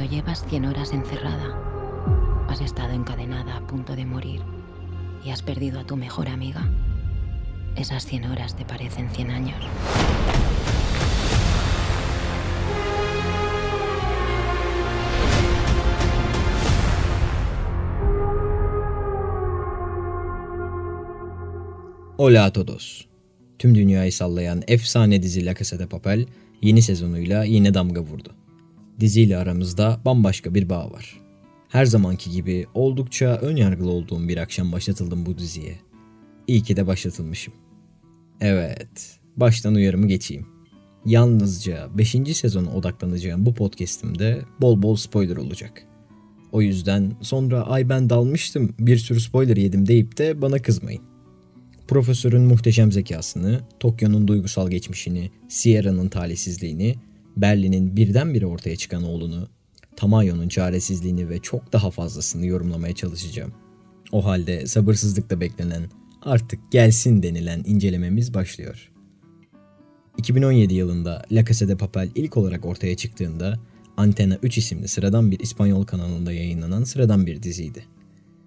cuando llevas 100 horas encerrada, has estado encadenada a punto de morir y has perdido a tu mejor amiga, esas 100 horas te parecen 100 años. Hola a todos. Tüm dünyayı sallayan efsane dizi La Casa de Papel yeni sezonuyla yine damga vurdu. Diziyle aramızda bambaşka bir bağ var. Her zamanki gibi oldukça ön yargılı olduğum bir akşam başlatıldım bu diziye. İyi ki de başlatılmışım. Evet, baştan uyarımı geçeyim. Yalnızca 5. sezona odaklanacağım bu podcast'imde bol bol spoiler olacak. O yüzden sonra ay ben dalmıştım bir sürü spoiler yedim deyip de bana kızmayın. Profesörün muhteşem zekasını, Tokyo'nun duygusal geçmişini, Sierra'nın talihsizliğini, Berlin'in birdenbire ortaya çıkan oğlunu, Tamayo'nun çaresizliğini ve çok daha fazlasını yorumlamaya çalışacağım. O halde sabırsızlıkla beklenen, artık gelsin denilen incelememiz başlıyor. 2017 yılında La Casa de Papel ilk olarak ortaya çıktığında Antena 3 isimli sıradan bir İspanyol kanalında yayınlanan sıradan bir diziydi.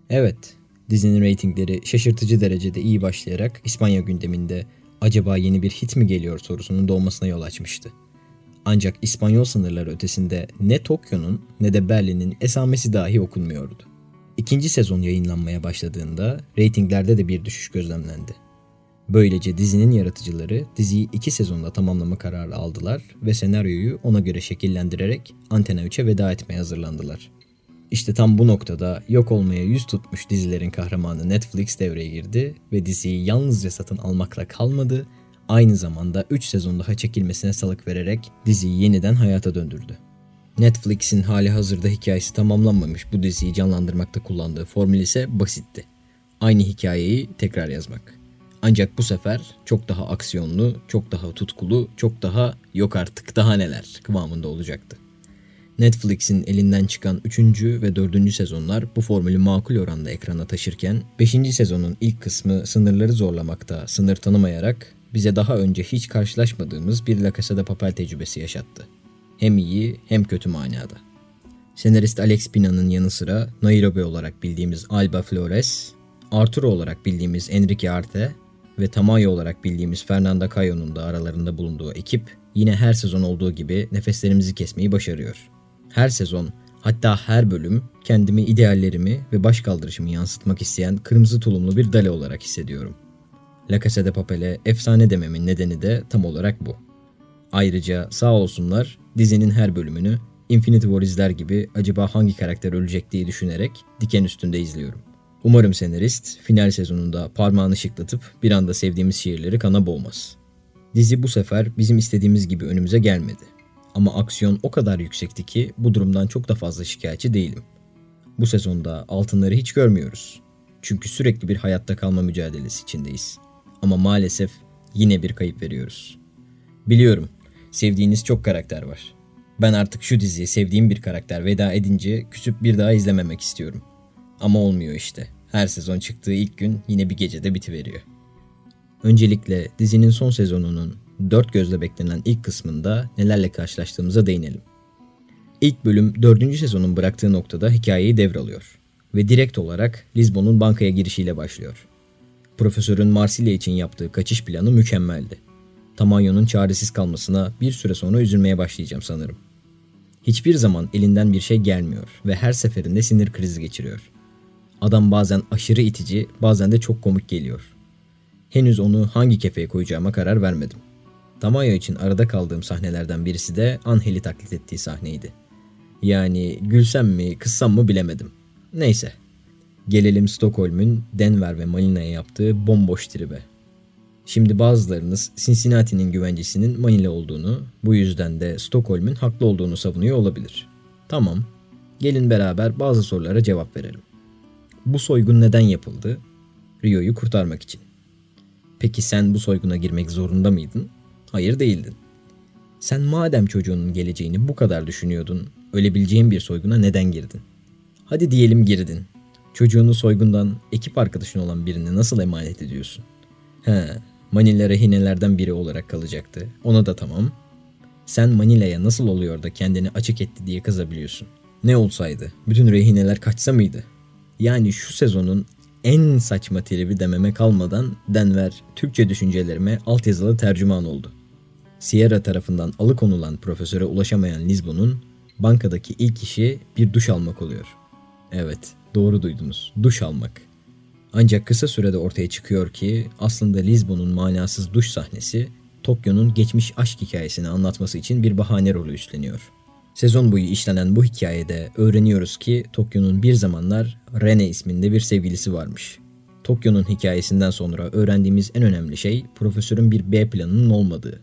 Evet, dizinin reytingleri şaşırtıcı derecede iyi başlayarak İspanya gündeminde acaba yeni bir hit mi geliyor sorusunun doğmasına yol açmıştı. Ancak İspanyol sınırları ötesinde ne Tokyo'nun ne de Berlin'in esamesi dahi okunmuyordu. İkinci sezon yayınlanmaya başladığında reytinglerde de bir düşüş gözlemlendi. Böylece dizinin yaratıcıları diziyi iki sezonda tamamlama kararı aldılar ve senaryoyu ona göre şekillendirerek Antena 3'e veda etmeye hazırlandılar. İşte tam bu noktada yok olmaya yüz tutmuş dizilerin kahramanı Netflix devreye girdi ve diziyi yalnızca satın almakla kalmadı, aynı zamanda 3 sezon daha çekilmesine salık vererek diziyi yeniden hayata döndürdü. Netflix'in hali hazırda hikayesi tamamlanmamış bu diziyi canlandırmakta kullandığı formül ise basitti. Aynı hikayeyi tekrar yazmak. Ancak bu sefer çok daha aksiyonlu, çok daha tutkulu, çok daha yok artık daha neler kıvamında olacaktı. Netflix'in elinden çıkan 3. ve 4. sezonlar bu formülü makul oranda ekrana taşırken 5. sezonun ilk kısmı sınırları zorlamakta, sınır tanımayarak bize daha önce hiç karşılaşmadığımız bir La Casa de Papel tecrübesi yaşattı. Hem iyi hem kötü manada. Senarist Alex Pina'nın yanı sıra Nairobi olarak bildiğimiz Alba Flores, Arturo olarak bildiğimiz Enrique Arte ve Tamayo olarak bildiğimiz Fernanda Cayo'nun da aralarında bulunduğu ekip yine her sezon olduğu gibi nefeslerimizi kesmeyi başarıyor. Her sezon, hatta her bölüm kendimi ideallerimi ve başkaldırışımı yansıtmak isteyen kırmızı tulumlu bir dale olarak hissediyorum. La Casa de Papel'e efsane dememin nedeni de tam olarak bu. Ayrıca sağ olsunlar dizinin her bölümünü Infinity War izler gibi acaba hangi karakter ölecek diye düşünerek diken üstünde izliyorum. Umarım senarist final sezonunda parmağını şıklatıp bir anda sevdiğimiz şiirleri kana boğmaz. Dizi bu sefer bizim istediğimiz gibi önümüze gelmedi. Ama aksiyon o kadar yüksekti ki bu durumdan çok da fazla şikayetçi değilim. Bu sezonda altınları hiç görmüyoruz. Çünkü sürekli bir hayatta kalma mücadelesi içindeyiz. Ama maalesef yine bir kayıp veriyoruz. Biliyorum, sevdiğiniz çok karakter var. Ben artık şu diziye sevdiğim bir karakter veda edince küsüp bir daha izlememek istiyorum. Ama olmuyor işte. Her sezon çıktığı ilk gün yine bir gecede bitiveriyor. Öncelikle dizinin son sezonunun dört gözle beklenen ilk kısmında nelerle karşılaştığımıza değinelim. İlk bölüm dördüncü sezonun bıraktığı noktada hikayeyi devralıyor ve direkt olarak Lisbon'un bankaya girişiyle başlıyor. Profesörün Marsilya için yaptığı kaçış planı mükemmeldi. Tamanyo'nun çaresiz kalmasına bir süre sonra üzülmeye başlayacağım sanırım. Hiçbir zaman elinden bir şey gelmiyor ve her seferinde sinir krizi geçiriyor. Adam bazen aşırı itici, bazen de çok komik geliyor. Henüz onu hangi kefeye koyacağıma karar vermedim. Tamayo için arada kaldığım sahnelerden birisi de Angel'i taklit ettiği sahneydi. Yani gülsem mi, kıssam mı bilemedim. Neyse. Gelelim Stockholm'un Denver ve Malina'ya yaptığı bomboş tribe. Şimdi bazılarınız Cincinnati'nin güvencesinin Manila olduğunu, bu yüzden de Stockholm'un haklı olduğunu savunuyor olabilir. Tamam, gelin beraber bazı sorulara cevap verelim. Bu soygun neden yapıldı? Rio'yu kurtarmak için. Peki sen bu soyguna girmek zorunda mıydın? Hayır değildin. Sen madem çocuğunun geleceğini bu kadar düşünüyordun, ölebileceğin bir soyguna neden girdin? Hadi diyelim girdin. Çocuğunu soygundan ekip arkadaşın olan birine nasıl emanet ediyorsun? He, Manila rehinelerden biri olarak kalacaktı. Ona da tamam. Sen Manila'ya nasıl oluyor da kendini açık etti diye kızabiliyorsun. Ne olsaydı? Bütün rehineler kaçsa mıydı? Yani şu sezonun en saçma tribi dememe kalmadan Denver Türkçe düşüncelerime altyazılı tercüman oldu. Sierra tarafından alıkonulan profesöre ulaşamayan Lisbon'un bankadaki ilk işi bir duş almak oluyor. Evet, doğru duydunuz. Duş almak. Ancak kısa sürede ortaya çıkıyor ki aslında Lisbon'un manasız duş sahnesi Tokyo'nun geçmiş aşk hikayesini anlatması için bir bahane rolü üstleniyor. Sezon boyu işlenen bu hikayede öğreniyoruz ki Tokyo'nun bir zamanlar Rene isminde bir sevgilisi varmış. Tokyo'nun hikayesinden sonra öğrendiğimiz en önemli şey profesörün bir B planının olmadığı.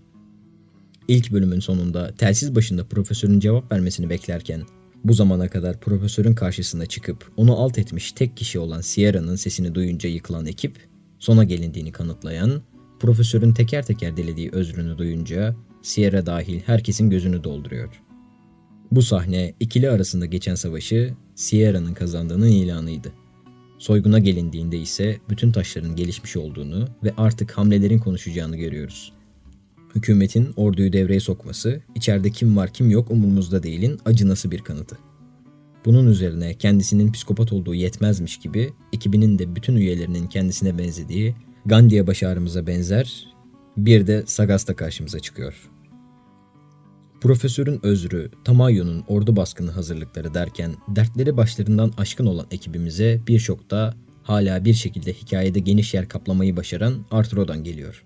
İlk bölümün sonunda telsiz başında profesörün cevap vermesini beklerken bu zamana kadar profesörün karşısına çıkıp onu alt etmiş tek kişi olan Sierra'nın sesini duyunca yıkılan ekip, sona gelindiğini kanıtlayan, profesörün teker teker dilediği özrünü duyunca Sierra dahil herkesin gözünü dolduruyor. Bu sahne ikili arasında geçen savaşı Sierra'nın kazandığının ilanıydı. Soyguna gelindiğinde ise bütün taşların gelişmiş olduğunu ve artık hamlelerin konuşacağını görüyoruz. Hükümetin orduyu devreye sokması, içeride kim var kim yok umurumuzda değilin acınası bir kanıtı. Bunun üzerine kendisinin psikopat olduğu yetmezmiş gibi ekibinin de bütün üyelerinin kendisine benzediği Gandhi'ye başarımıza benzer bir de Sagasta karşımıza çıkıyor. Profesörün özrü, Tamayo'nun ordu baskını hazırlıkları derken dertleri başlarından aşkın olan ekibimize birçok da hala bir şekilde hikayede geniş yer kaplamayı başaran Arturo'dan geliyor.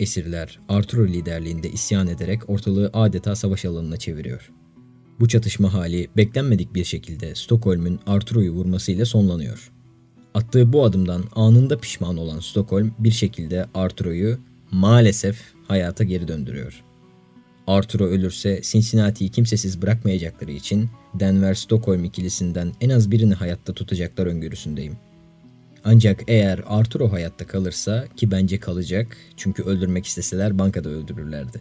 Esirler Arturo liderliğinde isyan ederek ortalığı adeta savaş alanına çeviriyor. Bu çatışma hali beklenmedik bir şekilde Stockholm'un Arturo'yu vurmasıyla sonlanıyor. Attığı bu adımdan anında pişman olan Stockholm bir şekilde Arturo'yu maalesef hayata geri döndürüyor. Arturo ölürse Cincinnati'yi kimsesiz bırakmayacakları için Denver-Stockholm ikilisinden en az birini hayatta tutacaklar öngörüsündeyim. Ancak eğer Arturo hayatta kalırsa ki bence kalacak çünkü öldürmek isteseler bankada öldürürlerdi.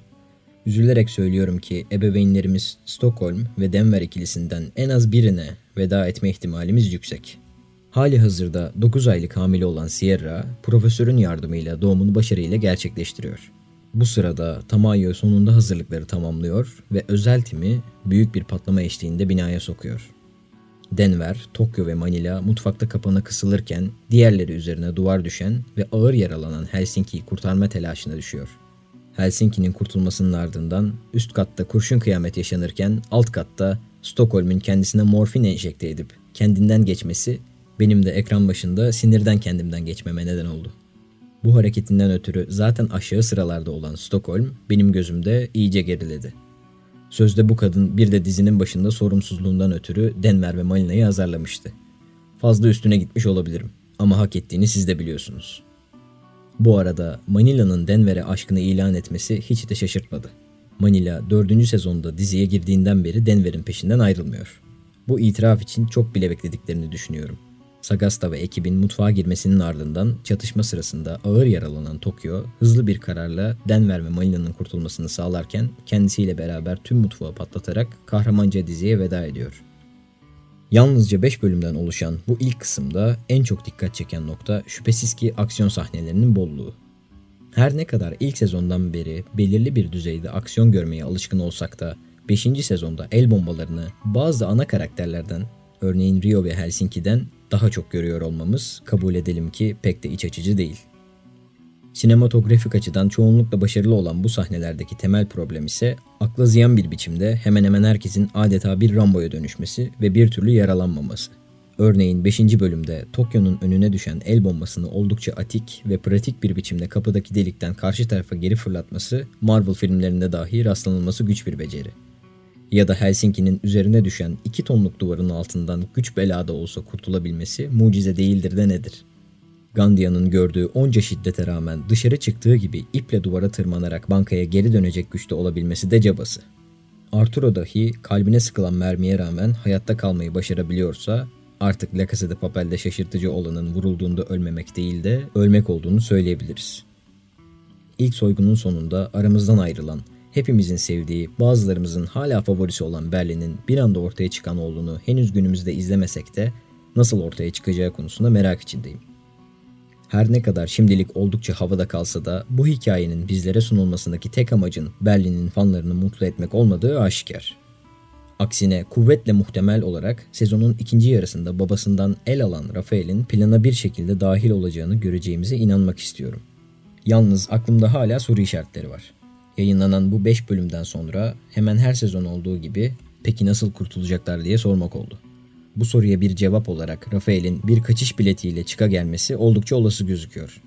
Üzülerek söylüyorum ki ebeveynlerimiz Stockholm ve Denver ikilisinden en az birine veda etme ihtimalimiz yüksek. Hali hazırda 9 aylık hamile olan Sierra, profesörün yardımıyla doğumunu başarıyla gerçekleştiriyor. Bu sırada Tamayo sonunda hazırlıkları tamamlıyor ve özel timi büyük bir patlama eşliğinde binaya sokuyor. Denver, Tokyo ve Manila mutfakta kapana kısılırken diğerleri üzerine duvar düşen ve ağır yaralanan Helsinki'yi kurtarma telaşına düşüyor. Helsinki'nin kurtulmasının ardından üst katta kurşun kıyamet yaşanırken alt katta Stockholm'un kendisine morfin enjekte edip kendinden geçmesi benim de ekran başında sinirden kendimden geçmeme neden oldu. Bu hareketinden ötürü zaten aşağı sıralarda olan Stockholm benim gözümde iyice geriledi. Sözde bu kadın bir de dizinin başında sorumsuzluğundan ötürü Denver ve Malina'yı azarlamıştı. Fazla üstüne gitmiş olabilirim ama hak ettiğini siz de biliyorsunuz. Bu arada Manila'nın Denver'e aşkını ilan etmesi hiç de şaşırtmadı. Manila 4. sezonda diziye girdiğinden beri Denver'in peşinden ayrılmıyor. Bu itiraf için çok bile beklediklerini düşünüyorum. Sagasta ve ekibin mutfağa girmesinin ardından çatışma sırasında ağır yaralanan Tokyo hızlı bir kararla Denver ve Malina'nın kurtulmasını sağlarken kendisiyle beraber tüm mutfağı patlatarak kahramanca diziye veda ediyor. Yalnızca 5 bölümden oluşan bu ilk kısımda en çok dikkat çeken nokta şüphesiz ki aksiyon sahnelerinin bolluğu. Her ne kadar ilk sezondan beri belirli bir düzeyde aksiyon görmeye alışkın olsak da 5. sezonda el bombalarını bazı ana karakterlerden örneğin Rio ve Helsinki'den daha çok görüyor olmamız kabul edelim ki pek de iç açıcı değil. Sinematografik açıdan çoğunlukla başarılı olan bu sahnelerdeki temel problem ise akla ziyan bir biçimde hemen hemen herkesin adeta bir Rambo'ya dönüşmesi ve bir türlü yaralanmaması. Örneğin 5. bölümde Tokyo'nun önüne düşen el bombasını oldukça atik ve pratik bir biçimde kapıdaki delikten karşı tarafa geri fırlatması Marvel filmlerinde dahi rastlanılması güç bir beceri ya da Helsinki'nin üzerine düşen 2 tonluk duvarın altından güç belada olsa kurtulabilmesi mucize değildir de nedir? Gandia'nın gördüğü onca şiddete rağmen dışarı çıktığı gibi iple duvara tırmanarak bankaya geri dönecek güçte olabilmesi de cabası. Arturo dahi kalbine sıkılan mermiye rağmen hayatta kalmayı başarabiliyorsa artık La Casa de Papel'de şaşırtıcı olanın vurulduğunda ölmemek değil de ölmek olduğunu söyleyebiliriz. İlk soygunun sonunda aramızdan ayrılan hepimizin sevdiği, bazılarımızın hala favorisi olan Berlin'in bir anda ortaya çıkan olduğunu henüz günümüzde izlemesek de nasıl ortaya çıkacağı konusunda merak içindeyim. Her ne kadar şimdilik oldukça havada kalsa da bu hikayenin bizlere sunulmasındaki tek amacın Berlin'in fanlarını mutlu etmek olmadığı aşikar. Aksine kuvvetle muhtemel olarak sezonun ikinci yarısında babasından el alan Rafael'in plana bir şekilde dahil olacağını göreceğimize inanmak istiyorum. Yalnız aklımda hala soru işaretleri var. Yayınlanan bu 5 bölümden sonra hemen her sezon olduğu gibi peki nasıl kurtulacaklar diye sormak oldu. Bu soruya bir cevap olarak Rafael'in bir kaçış biletiyle çıka gelmesi oldukça olası gözüküyor.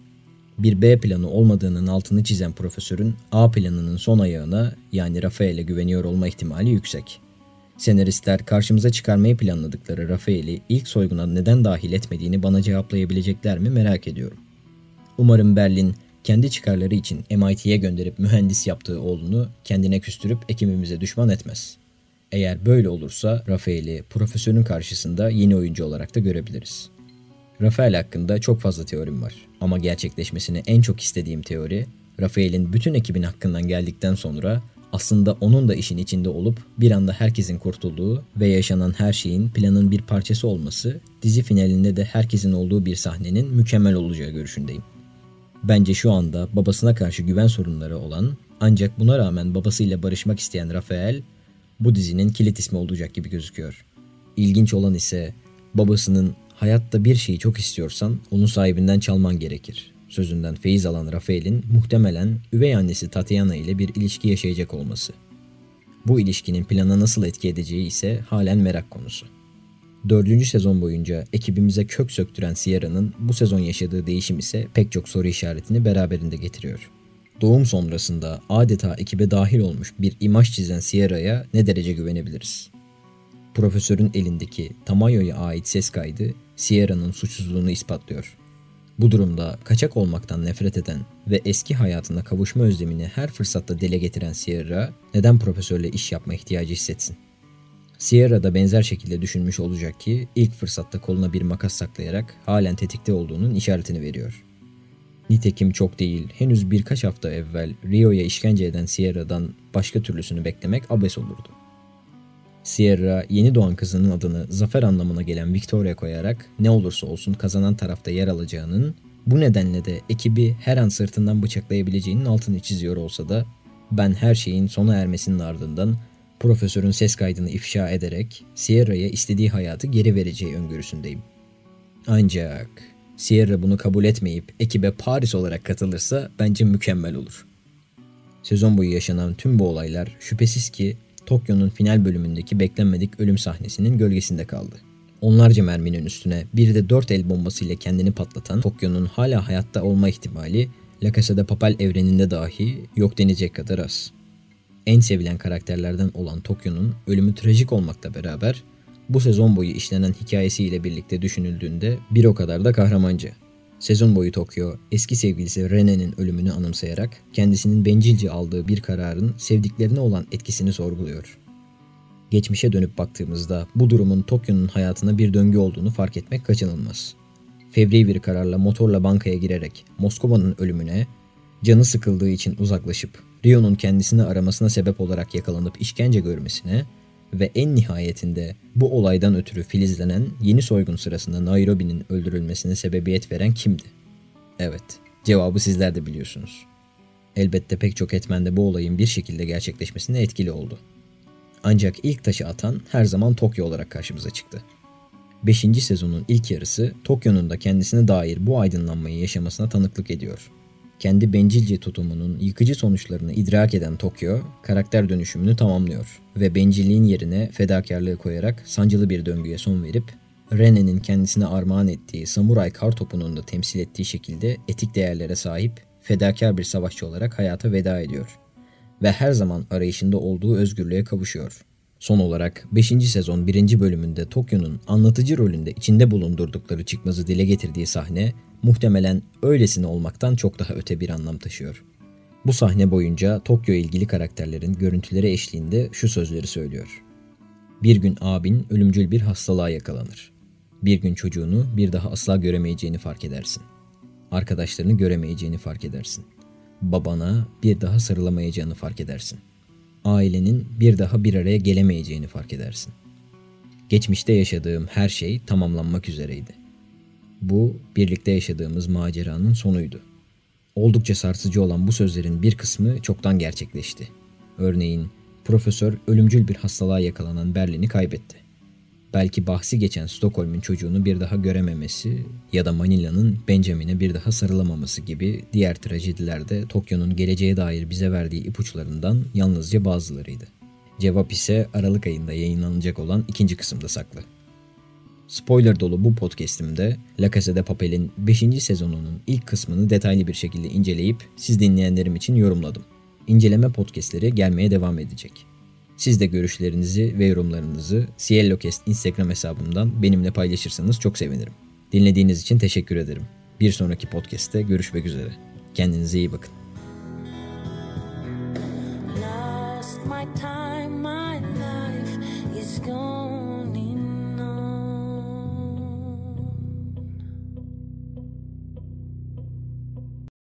Bir B planı olmadığının altını çizen profesörün A planının son ayağına yani Rafael'e güveniyor olma ihtimali yüksek. Senaristler karşımıza çıkarmayı planladıkları Rafael'i ilk soyguna neden dahil etmediğini bana cevaplayabilecekler mi merak ediyorum. Umarım Berlin kendi çıkarları için MIT'ye gönderip mühendis yaptığı oğlunu kendine küstürüp ekibimize düşman etmez. Eğer böyle olursa Rafael'i profesörün karşısında yeni oyuncu olarak da görebiliriz. Rafael hakkında çok fazla teorim var ama gerçekleşmesini en çok istediğim teori Rafael'in bütün ekibin hakkından geldikten sonra aslında onun da işin içinde olup bir anda herkesin kurtulduğu ve yaşanan her şeyin planın bir parçası olması dizi finalinde de herkesin olduğu bir sahnenin mükemmel olacağı görüşündeyim. Bence şu anda babasına karşı güven sorunları olan ancak buna rağmen babasıyla barışmak isteyen Rafael bu dizinin kilit ismi olacak gibi gözüküyor. İlginç olan ise babasının hayatta bir şeyi çok istiyorsan onu sahibinden çalman gerekir. Sözünden feyiz alan Rafael'in muhtemelen üvey annesi Tatiana ile bir ilişki yaşayacak olması. Bu ilişkinin plana nasıl etki edeceği ise halen merak konusu. Dördüncü sezon boyunca ekibimize kök söktüren Sierra'nın bu sezon yaşadığı değişim ise pek çok soru işaretini beraberinde getiriyor. Doğum sonrasında adeta ekibe dahil olmuş bir imaj çizen Sierra'ya ne derece güvenebiliriz? Profesörün elindeki Tamayo'ya ait ses kaydı Sierra'nın suçsuzluğunu ispatlıyor. Bu durumda kaçak olmaktan nefret eden ve eski hayatına kavuşma özlemini her fırsatta dile getiren Sierra neden profesörle iş yapma ihtiyacı hissetsin? Sierra da benzer şekilde düşünmüş olacak ki ilk fırsatta koluna bir makas saklayarak halen tetikte olduğunun işaretini veriyor. Nitekim çok değil, henüz birkaç hafta evvel Rio'ya işkence eden Sierra'dan başka türlüsünü beklemek abes olurdu. Sierra yeni doğan kızının adını zafer anlamına gelen Victoria koyarak ne olursa olsun kazanan tarafta yer alacağının, bu nedenle de ekibi her an sırtından bıçaklayabileceğinin altını çiziyor olsa da ben her şeyin sona ermesinin ardından profesörün ses kaydını ifşa ederek Sierra'ya istediği hayatı geri vereceği öngörüsündeyim. Ancak Sierra bunu kabul etmeyip ekibe Paris olarak katılırsa bence mükemmel olur. Sezon boyu yaşanan tüm bu olaylar şüphesiz ki Tokyo'nun final bölümündeki beklenmedik ölüm sahnesinin gölgesinde kaldı. Onlarca merminin üstüne bir de dört el bombasıyla kendini patlatan Tokyo'nun hala hayatta olma ihtimali La Casa de Papel evreninde dahi yok denecek kadar az. En sevilen karakterlerden olan Tokyo'nun ölümü trajik olmakla beraber bu sezon boyu işlenen hikayesiyle birlikte düşünüldüğünde bir o kadar da kahramanca. Sezon boyu Tokyo, eski sevgilisi Rene'nin ölümünü anımsayarak kendisinin bencilce aldığı bir kararın sevdiklerine olan etkisini sorguluyor. Geçmişe dönüp baktığımızda bu durumun Tokyo'nun hayatına bir döngü olduğunu fark etmek kaçınılmaz. Fevri bir kararla motorla bankaya girerek Moskova'nın ölümüne, canı sıkıldığı için uzaklaşıp Rio'nun kendisini aramasına sebep olarak yakalanıp işkence görmesine ve en nihayetinde bu olaydan ötürü filizlenen yeni soygun sırasında Nairobi'nin öldürülmesine sebebiyet veren kimdi? Evet, cevabı sizler de biliyorsunuz. Elbette pek çok etmen de bu olayın bir şekilde gerçekleşmesine etkili oldu. Ancak ilk taşı atan her zaman Tokyo olarak karşımıza çıktı. 5. sezonun ilk yarısı Tokyo'nun da kendisine dair bu aydınlanmayı yaşamasına tanıklık ediyor kendi bencilce tutumunun yıkıcı sonuçlarını idrak eden Tokyo, karakter dönüşümünü tamamlıyor ve bencilliğin yerine fedakarlığı koyarak sancılı bir döngüye son verip Rene'nin kendisine armağan ettiği samuray kar topunun da temsil ettiği şekilde etik değerlere sahip fedakar bir savaşçı olarak hayata veda ediyor ve her zaman arayışında olduğu özgürlüğe kavuşuyor. Son olarak 5. sezon 1. bölümünde Tokyo'nun anlatıcı rolünde içinde bulundurdukları çıkmazı dile getirdiği sahne muhtemelen öylesine olmaktan çok daha öte bir anlam taşıyor. Bu sahne boyunca Tokyo ilgili karakterlerin görüntüleri eşliğinde şu sözleri söylüyor. Bir gün abin ölümcül bir hastalığa yakalanır. Bir gün çocuğunu bir daha asla göremeyeceğini fark edersin. Arkadaşlarını göremeyeceğini fark edersin. Babana bir daha sarılamayacağını fark edersin. Ailenin bir daha bir araya gelemeyeceğini fark edersin. Geçmişte yaşadığım her şey tamamlanmak üzereydi. Bu birlikte yaşadığımız maceranın sonuydu. Oldukça sarsıcı olan bu sözlerin bir kısmı çoktan gerçekleşti. Örneğin Profesör ölümcül bir hastalığa yakalanan Berlin'i kaybetti. Belki bahsi geçen Stockholm'un çocuğunu bir daha görememesi ya da Manila'nın Benjamin'e bir daha sarılamaması gibi diğer trajedilerde Tokyo'nun geleceğe dair bize verdiği ipuçlarından yalnızca bazılarıydı. Cevap ise Aralık ayında yayınlanacak olan ikinci kısımda saklı. Spoiler dolu bu podcast'imde La Casa de Papel'in 5. sezonunun ilk kısmını detaylı bir şekilde inceleyip siz dinleyenlerim için yorumladım. İnceleme podcastleri gelmeye devam edecek. Siz de görüşlerinizi ve yorumlarınızı Ciellocast Instagram hesabımdan benimle paylaşırsanız çok sevinirim. Dinlediğiniz için teşekkür ederim. Bir sonraki podcast'te görüşmek üzere. Kendinize iyi bakın. Lost my time,